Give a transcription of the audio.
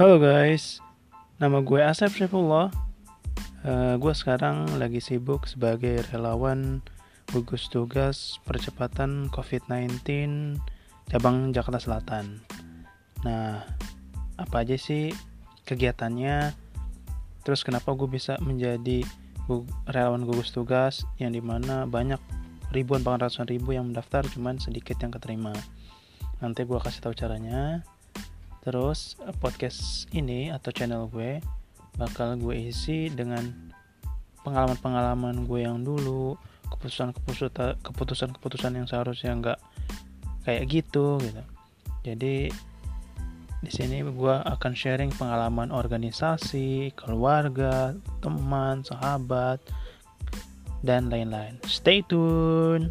Halo guys, nama gue Asep Syifullah. Uh, gue sekarang lagi sibuk sebagai relawan gugus tugas percepatan COVID-19 cabang Jakarta Selatan. Nah, apa aja sih kegiatannya? Terus kenapa gue bisa menjadi relawan gugus tugas yang di mana banyak ribuan bahkan ratusan ribu yang mendaftar cuman sedikit yang keterima nanti gue kasih tahu caranya terus podcast ini atau channel gue bakal gue isi dengan pengalaman-pengalaman gue yang dulu keputusan-keputusan keputusan-keputusan yang seharusnya nggak kayak gitu gitu jadi di sini gue akan sharing pengalaman organisasi, keluarga, teman, sahabat, dan lain-lain. Stay tune.